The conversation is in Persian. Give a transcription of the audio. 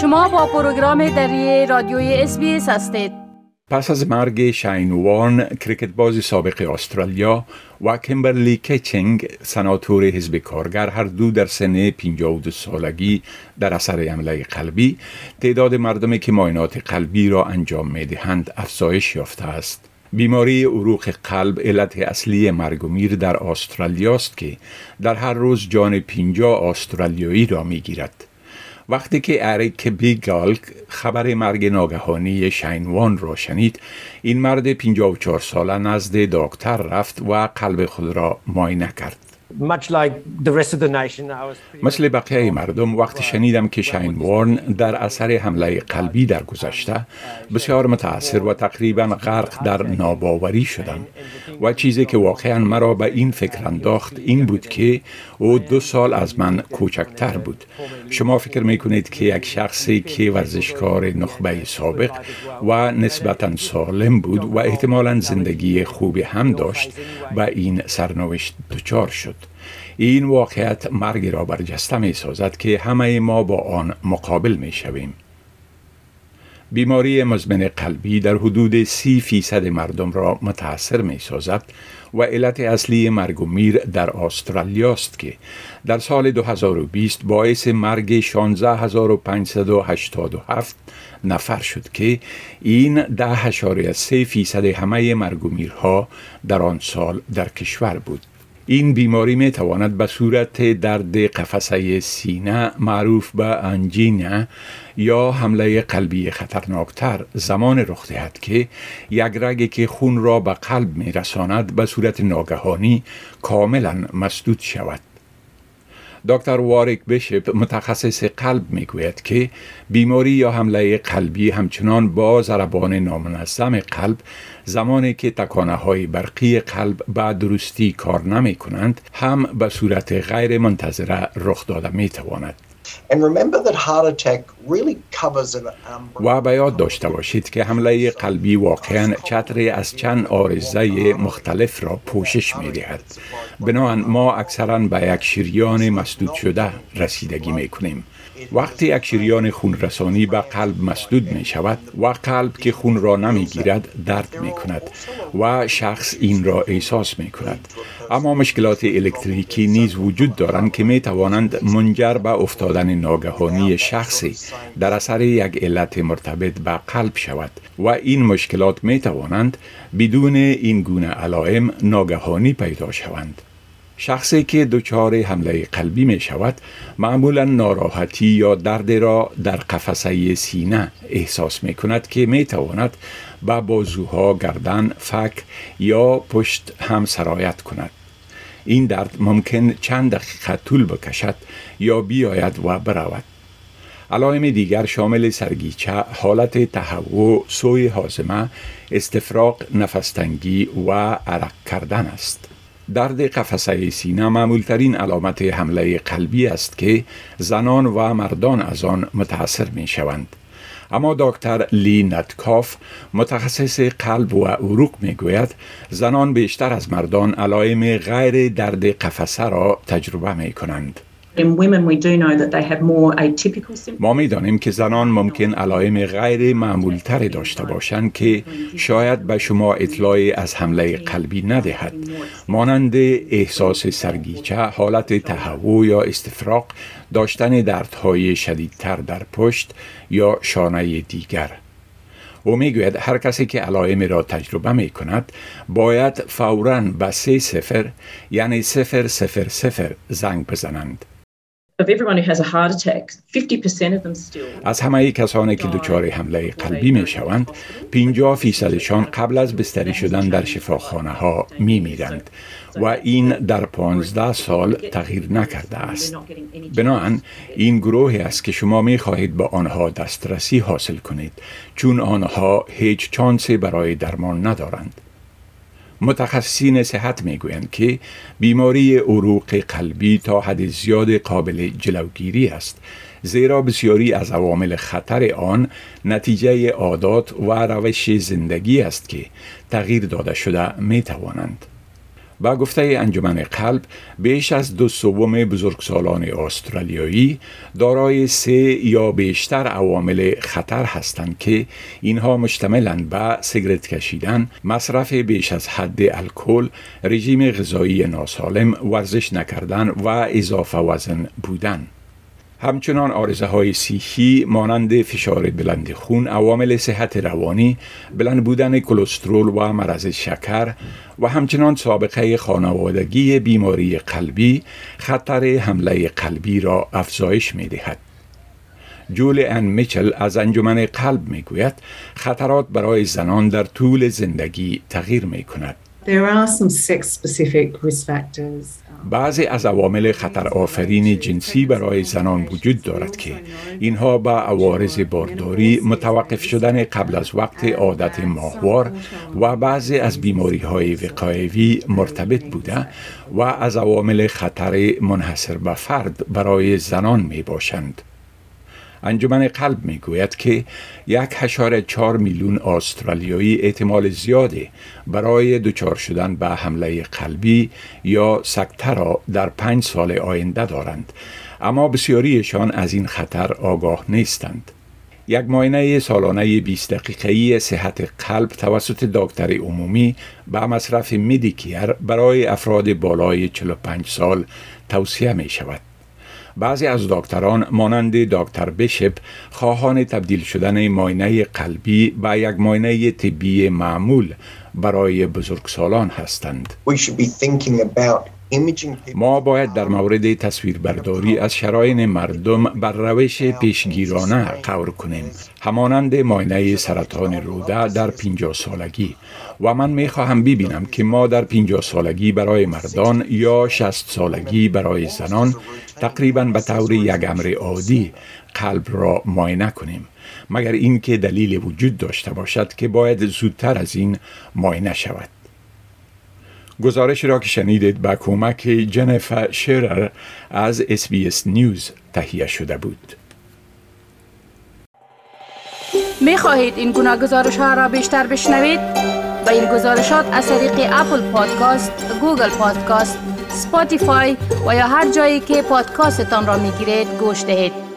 شما با program دری رادیوی SBS هستید پس از مرگ شین وارن کرکت باز سابق استرالیا و کیمبرلی کیچینگ سناتور حزب کارگر هر دو در سن 52 سالگی در اثر حمله قلبی تعداد مردمی که معاینات قلبی را انجام می دهند افزایش یافته است بیماری عروق قلب علت اصلی مرگ و میر در استرالیا است که در هر روز جان 50 استرالیایی را می گیرد. وقتی که اریک بیگالک خبر مرگ ناگهانی شینوان را شنید این مرد 54 ساله نزد دکتر رفت و قلب خود را معاینه کرد. مثل بقیه مردم وقتی شنیدم که شاین وارن در اثر حمله قلبی در گذشته بسیار متاثر و تقریبا غرق در ناباوری شدم و چیزی که واقعا مرا به این فکر انداخت این بود که او دو سال از من کوچکتر بود. شما فکر می کنید که یک شخصی که ورزشکار نخبه سابق و نسبتا سالم بود و احتمالا زندگی خوبی هم داشت و این سرنوشت دچار شد. این واقعیت مرگ را برجسته می سازد که همه ما با آن مقابل می شویم. بیماری مزمن قلبی در حدود سی فیصد مردم را متاثر می سازد و علت اصلی مرگ و میر در استرالیا است که در سال 2020 باعث مرگ 16587 نفر شد که این ده سه فیصد همه مرگ و میرها در آن سال در کشور بود. این بیماری می تواند به صورت درد قفسه سینه معروف به انجینا یا حمله قلبی خطرناکتر زمان رخ دهد که یک رگی که خون را به قلب می رساند به صورت ناگهانی کاملا مسدود شود. دکتر واریک بشپ متخصص قلب می‌گوید که بیماری یا حمله قلبی همچنان با ضربان نامنظم قلب زمانی که تکانه های برقی قلب به درستی کار نمی کنند هم به صورت غیر منتظره رخ داده می تواند. و به یاد داشته باشید که حمله قلبی واقعا چتری از چند آرزه مختلف را پوشش می دهد. بنابراین ما اکثرا به یک شریان مسدود شده رسیدگی می کنیم. وقتی یک شریان خون رسانی به قلب مسدود می شود و قلب که خون را نمی گیرد درد می کند و شخص این را احساس می کند اما مشکلات الکتریکی نیز وجود دارند که می توانند منجر به افتادن ناگهانی شخصی در اثر یک علت مرتبط به قلب شود و این مشکلات می توانند بدون این گونه علائم ناگهانی پیدا شوند. شخصی که دچار حمله قلبی می شود معمولا ناراحتی یا درد را در قفسه سینه احساس می کند که می تواند به بازوها گردن فک یا پشت هم سرایت کند این درد ممکن چند دقیقه طول بکشد یا بیاید و برود علائم دیگر شامل سرگیچه، حالت تهوع، سوی حازمه، استفراغ نفستنگی و عرق کردن است. درد قفسه سینه معمولترین علامت حمله قلبی است که زنان و مردان از آن متاثر می شوند. اما دکتر لی نتکاف متخصص قلب و عروق می گوید زنان بیشتر از مردان علائم غیر درد قفسه را تجربه می کنند. ما می دانیم که زنان ممکن علائم غیر معمولتر داشته باشند که شاید به شما اطلاعی از حمله قلبی ندهد. مانند احساس سرگیچه حالت تهوع یا استفراغ داشتن دردهای شدیدتر در پشت یا شانه دیگر. او می‌گوید هر کسی که علائم را تجربه می کند باید فورا به سه سفر یعنی سفر سفر سفر زنگ بزنند. از همه کسانی که دچار حمله قلبی می شوند 50 فیصدشان قبل از بستری شدن در شفاخانه ها می میرند و این در 15 سال تغییر نکرده است. بنابراین این گروهی است که شما می خواهید به آنها دسترسی حاصل کنید چون آنها هیچ چانسی برای درمان ندارند. متخصصین صحت می‌گویند که بیماری عروق قلبی تا حد زیاد قابل جلوگیری است زیرا بسیاری از عوامل خطر آن نتیجه عادات و روش زندگی است که تغییر داده شده می توانند. با گفته انجمن قلب بیش از دو سوم بزرگسالان استرالیایی دارای سه یا بیشتر عوامل خطر هستند که اینها مشتملند به سیگرت کشیدن، مصرف بیش از حد الکل، رژیم غذایی ناسالم، ورزش نکردن و اضافه وزن بودن. همچنان آرزه های سیخی مانند فشار بلند خون، عوامل صحت روانی، بلند بودن کلسترول و مرض شکر و همچنان سابقه خانوادگی بیماری قلبی خطر حمله قلبی را افزایش می دهد. جول ان میچل از انجمن قلب می گوید خطرات برای زنان در طول زندگی تغییر می کند. Factors. بعضی از عوامل خطر آفرین جنسی برای زنان وجود دارد که اینها با عوارض بارداری متوقف شدن قبل از وقت عادت ماهوار و بعضی از بیماری های وقایوی مرتبط بوده و از عوامل خطر منحصر به فرد برای زنان می باشند. انجمن قلب می گوید که یک هشار چار میلیون استرالیایی احتمال زیاده برای دچار شدن به حمله قلبی یا سکته را در پنج سال آینده دارند اما بسیاریشان از این خطر آگاه نیستند یک معاینه سالانه 20 دقیقه‌ای صحت قلب توسط دکتر عمومی به مصرف میدیکیر برای افراد بالای 45 سال توصیه می شود. بعضی از دکتران مانند دکتر بشپ خواهان تبدیل شدن ماینه قلبی به یک ماینه طبی معمول برای بزرگسالان هستند. ما باید در مورد تصویربرداری از شراین مردم بر روش پیشگیرانه قور کنیم. همانند ماینه سرطان روده در 50 سالگی. و من می خواهم ببینم که ما در 50 سالگی برای مردان یا 60 سالگی برای زنان تقریبا به طور یک امر عادی قلب را ماینه کنیم. مگر اینکه دلیل وجود داشته باشد که باید زودتر از این معاینه شود. گزارش را که شنیدید با کمک جنیفر شیرر از SBS News تهیه شده بود. می خواهید این گونه گزارش ها را بیشتر بشنوید؟ با این گزارشات از طریق Apple Podcast، Google Podcast، Spotify و یا هر جایی که پادکاستتان را می گیرید گوش دهید.